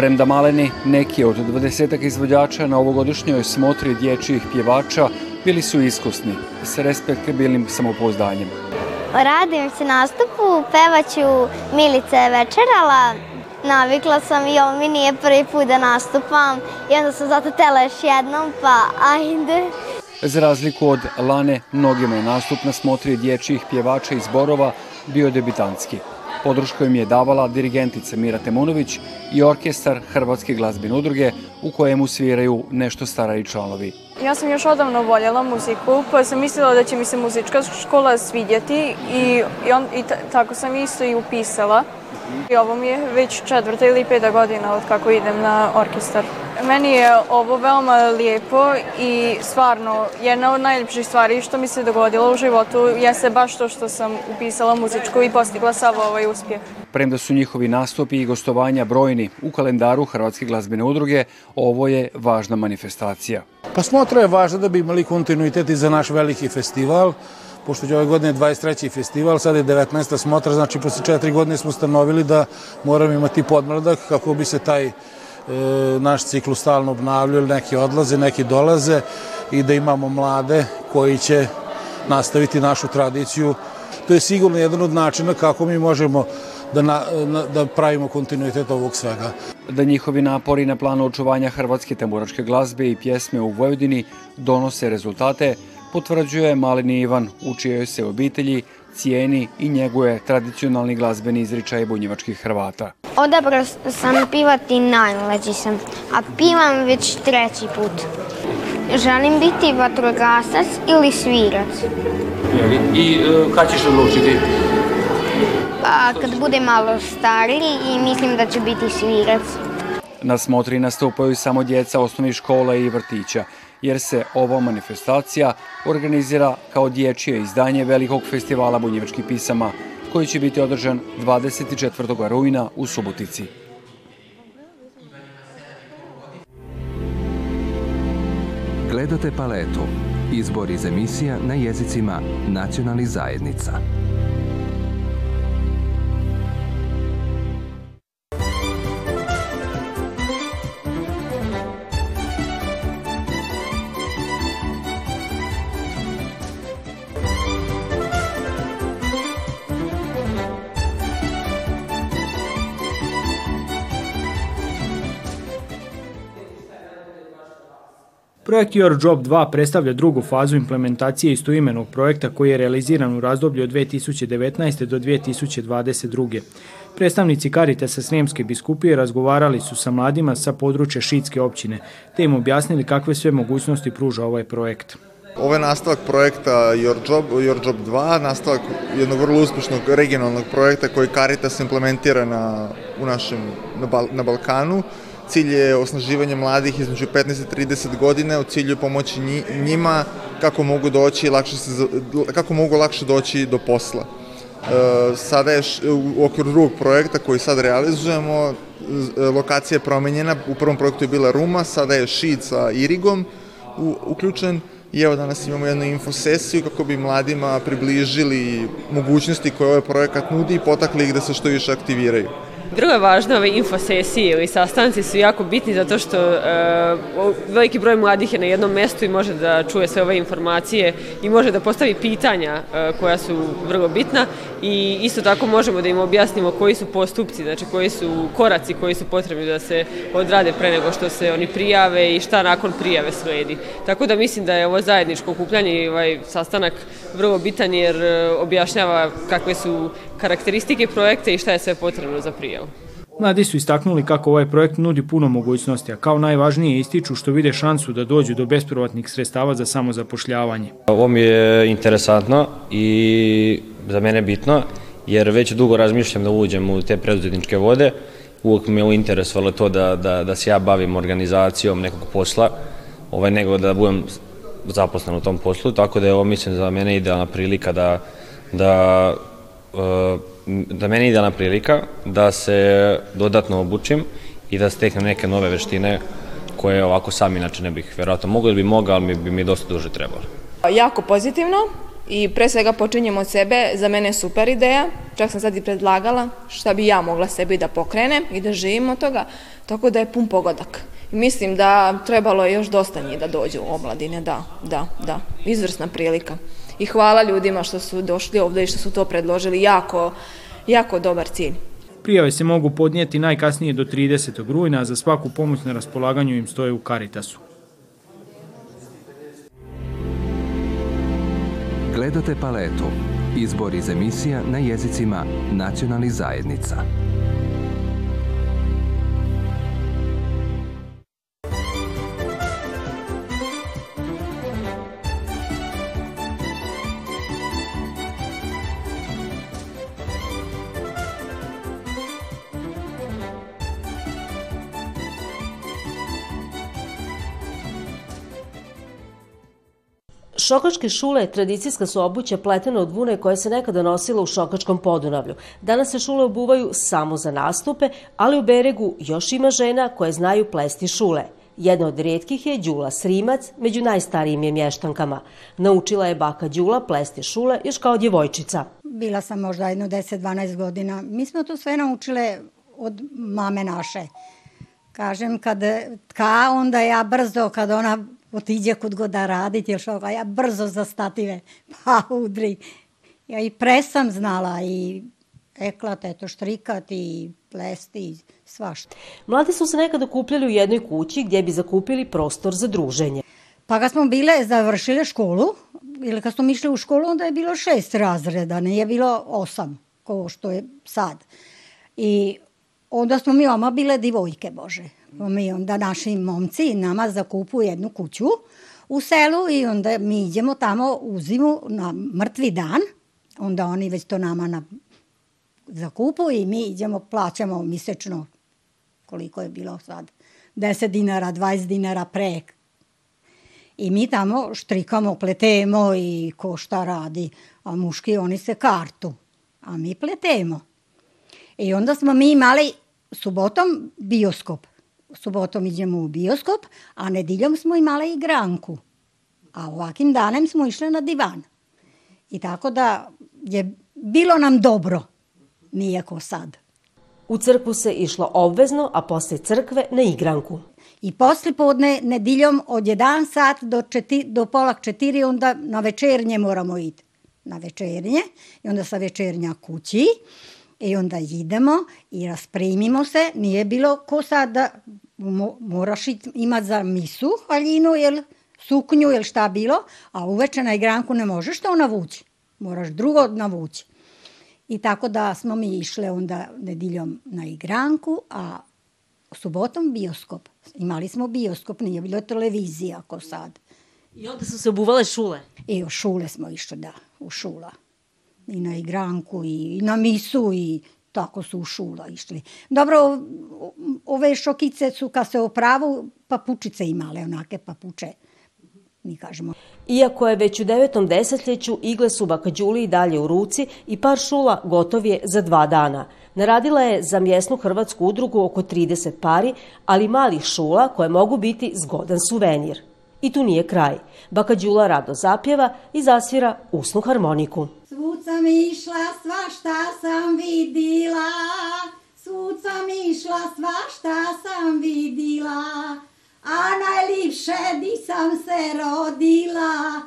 Premda maleni, neki od 20 izvođača na ovogodišnjoj smotri dječjih pjevača bili su iskusni, s respektabilnim samopouzdanjem. Radim se nastupu, pevaću Milice večerala. Navikla sam i ovo mi nije prvi put da nastupam i onda sam zato tela još jednom, pa ajde. Za razliku od Lane, mnogima je nastup na smotri dječjih pjevača iz Borova bio debitanski. Podršku im je davala dirigentica Mira Temunović i orkestar Hrvatske glazbene udruge u kojemu sviraju nešto stariji članovi. Ja sam još odavno voljela muziku, pa sam mislila da će mi se muzička škola svidjeti i, i, on, i tako sam isto i upisala. I ovo mi je već četvrta ili peta godina od kako idem na orkestar. Meni je ovo veoma lijepo i stvarno jedna od najljepših stvari što mi se dogodilo u životu jeste baš to što sam upisala muzičku i postigla sav ovaj uspjeh. Premda su njihovi nastupi i gostovanja brojni u kalendaru Hrvatske glazbene udruge, ovo je važna manifestacija. Pa smotra je važna da bi imali kontinuitet i za naš veliki festival, pošto je ove godine 23. festival, sad je 19. smotra, znači posle četiri godine smo stanovili da moramo imati podmladak kako bi se taj naš ciklus stalno obnavljao, neki odlaze, neki dolaze i da imamo mlade koji će nastaviti našu tradiciju. To je sigurno jedan od načina kako mi možemo da, na, da pravimo kontinuitet ovog svega. Da njihovi napori na planu očuvanja hrvatske tamburačke glazbe i pjesme u Vojvodini donose rezultate, potvrđuje malini Ivan, u čijoj se obitelji cijeni i njeguje tradicionalni glazbeni izričaj bunjevačkih Hrvata. Odabrao sam pivati najmlađi sam, a pivam već treći put. Želim biti vatrogasac ili svirac. I e, kada ćeš odlučiti? Pa kad bude malo stariji i mislim da će biti svirac. Na smotri nastupaju samo djeca osnovnih škola i vrtića, jer se ova manifestacija organizira kao dječje izdanje velikog festivala bunjevačkih pisama, koji će biti održan 24. rujna u Subotici. Gledate paletu. Izbor iz emisija na jezicima nacionalnih zajednica. Projekt Your Job 2 predstavlja drugu fazu implementacije istoimenog projekta koji je realiziran u razdoblju od 2019. do 2022. Predstavnici Karitasa Sremske biskupije razgovarali su sa mladima sa područja Šitske općine, te im objasnili kakve sve mogućnosti pruža ovaj projekt. Ovo je nastavak projekta Your Job, Your Job 2, nastavak jednog vrlo uspešnog regionalnog projekta koji Caritas implementira na, u našem, na, Bal, na Balkanu. Cilj je osnaživanje mladih između 15 i 30 godina u cilju pomoći njima kako mogu doći lakše se, kako mogu lakše doći do posla. E, sada je u okviru drugog projekta koji sad realizujemo, lokacija je promenjena, u prvom projektu je bila Ruma, sada je Šid sa Irigom uključen i evo danas imamo jednu infosesiju kako bi mladima približili mogućnosti koje ovaj projekat nudi i potakli ih da se što više aktiviraju. Druga važna ove infosesije ili sastanci su jako bitni zato što e, veliki broj mladih je na jednom mestu i može da čuje sve ove informacije i može da postavi pitanja e, koja su vrlo bitna i isto tako možemo da im objasnimo koji su postupci, znači koji su koraci koji su potrebni da se odrade pre nego što se oni prijave i šta nakon prijave sledi. Tako da mislim da je ovo zajedničko okupljanje i ovaj sastanak vrlo bitan jer objašnjava kakve su karakteristike projekta i šta je sve potrebno za prijavu. Mladi su istaknuli kako ovaj projekt nudi puno mogućnosti, a kao najvažnije ističu što vide šansu da dođu do bespovratnih sredstava za samozapošljavanje. Ovo mi je interesantno i za mene bitno, jer već dugo razmišljam da uđem u te preduzetničke vode. Uvijek me interesovalo to da, da, da se ja bavim organizacijom nekog posla, ovaj, nego da budem zaposlen u tom poslu, tako da je ovo mislim za mene idealna prilika da, da da meni idealna prilika da se dodatno obučim i da steknem neke nove veštine koje ovako sam inače ne bih verovatno mogao ili bi mogao, ali bi mi dosta duže trebalo. Jako pozitivno I pre svega počinjem od sebe, za mene je super ideja, čak sam sad i predlagala šta bi ja mogla sebi da pokrenem i da živim od toga, tako da je pun pogodak. Mislim da trebalo je još dosta njih da dođu u omladine, da, da, da, izvrsna prilika. I hvala ljudima što su došli ovde i što su to predložili, jako, jako dobar cilj. Prijave se mogu podnijeti najkasnije do 30. rujna, a za svaku pomoć na raspolaganju im stoje u Caritasu. Gledate paletu. Izbor iz emisija na jezicima nacionalnih zajednica. Šokačke šule tradicijska su obuća pletena od vune koja se nekada nosila u Šokačkom podunavlju. Danas se šule obuvaju samo za nastupe, ali u Beregu još ima žena koje znaju plesti šule. Jedna od rijetkih je Đula Srimac, među najstarijim je mještankama. Naučila je baka Đula plesti šule još kao djevojčica. Bila sam možda jedno 10-12 godina. Mi smo to sve naučile od mame naše. Kažem, kad tka, onda ja brzo, kad ona otiđe kod god da raditi, jer što, ja brzo za stative, pa udri. Ja i presam znala i eklat, eto, štrikati i plesti i svašta. Mladi su se nekada kupljali u jednoj kući gdje bi zakupili prostor za druženje. Pa kad smo bile, završile školu, ili kad smo išli u školu, onda je bilo šest razreda, nije bilo osam, kao što je sad. I onda smo mi oma bile divojke, Bože mi onda naši momci nama zakupu jednu kuću u selu i onda mi idemo tamo u zimu na mrtvi dan, onda oni već to nama na zakupu i mi idemo, plaćamo misečno koliko je bilo sad, 10 dinara, 20 dinara pre. I mi tamo štrikamo, pletemo i ko šta radi, a muški oni se kartu, a mi pletemo. I onda smo mi imali subotom bioskop subotom idemo u bioskop, a nediljom smo imali igranku. A ovakim danem smo išli na divan. I tako da je bilo nam dobro, nije ko sad. U crkvu se išlo obvezno, a posle crkve na igranku. I posle podne, nediljom od 1 sat do, četi, do pola četiri, onda na večernje moramo iti. Na večernje i onda sa večernja kući. I onda idemo i raspremimo se. Nije bilo ko sad da mo, moraš imati za misu haljinu, jel, suknju, jel šta bilo, a uveče na igranku ne možeš to navući. Moraš drugo navući. I tako da smo mi išle onda nediljom na igranku, a subotom bioskop. Imali smo bioskop, nije bilo televizija ako sad. I onda su se obuvale šule? I u šule smo išli, da, u šula. I na igranku, i, na misu, i tako su u šula išli. Dobro, ove šokice su kad se opravu papučice imale, onake papuče mi kažemo. Iako je već u devetom desetljeću igle su baka Đuli i dalje u ruci i par šula gotov je za dva dana. Naradila je za mjesnu hrvatsku udrugu oko 30 pari, ali malih šula koje mogu biti zgodan suvenir. I tu nije kraj. Baka Đula rado zapjeva i zasvira usnu harmoniku sam išla, svašta sam vidila, svud sam išla, svašta sam vidila, a najljepše di sam se rodila.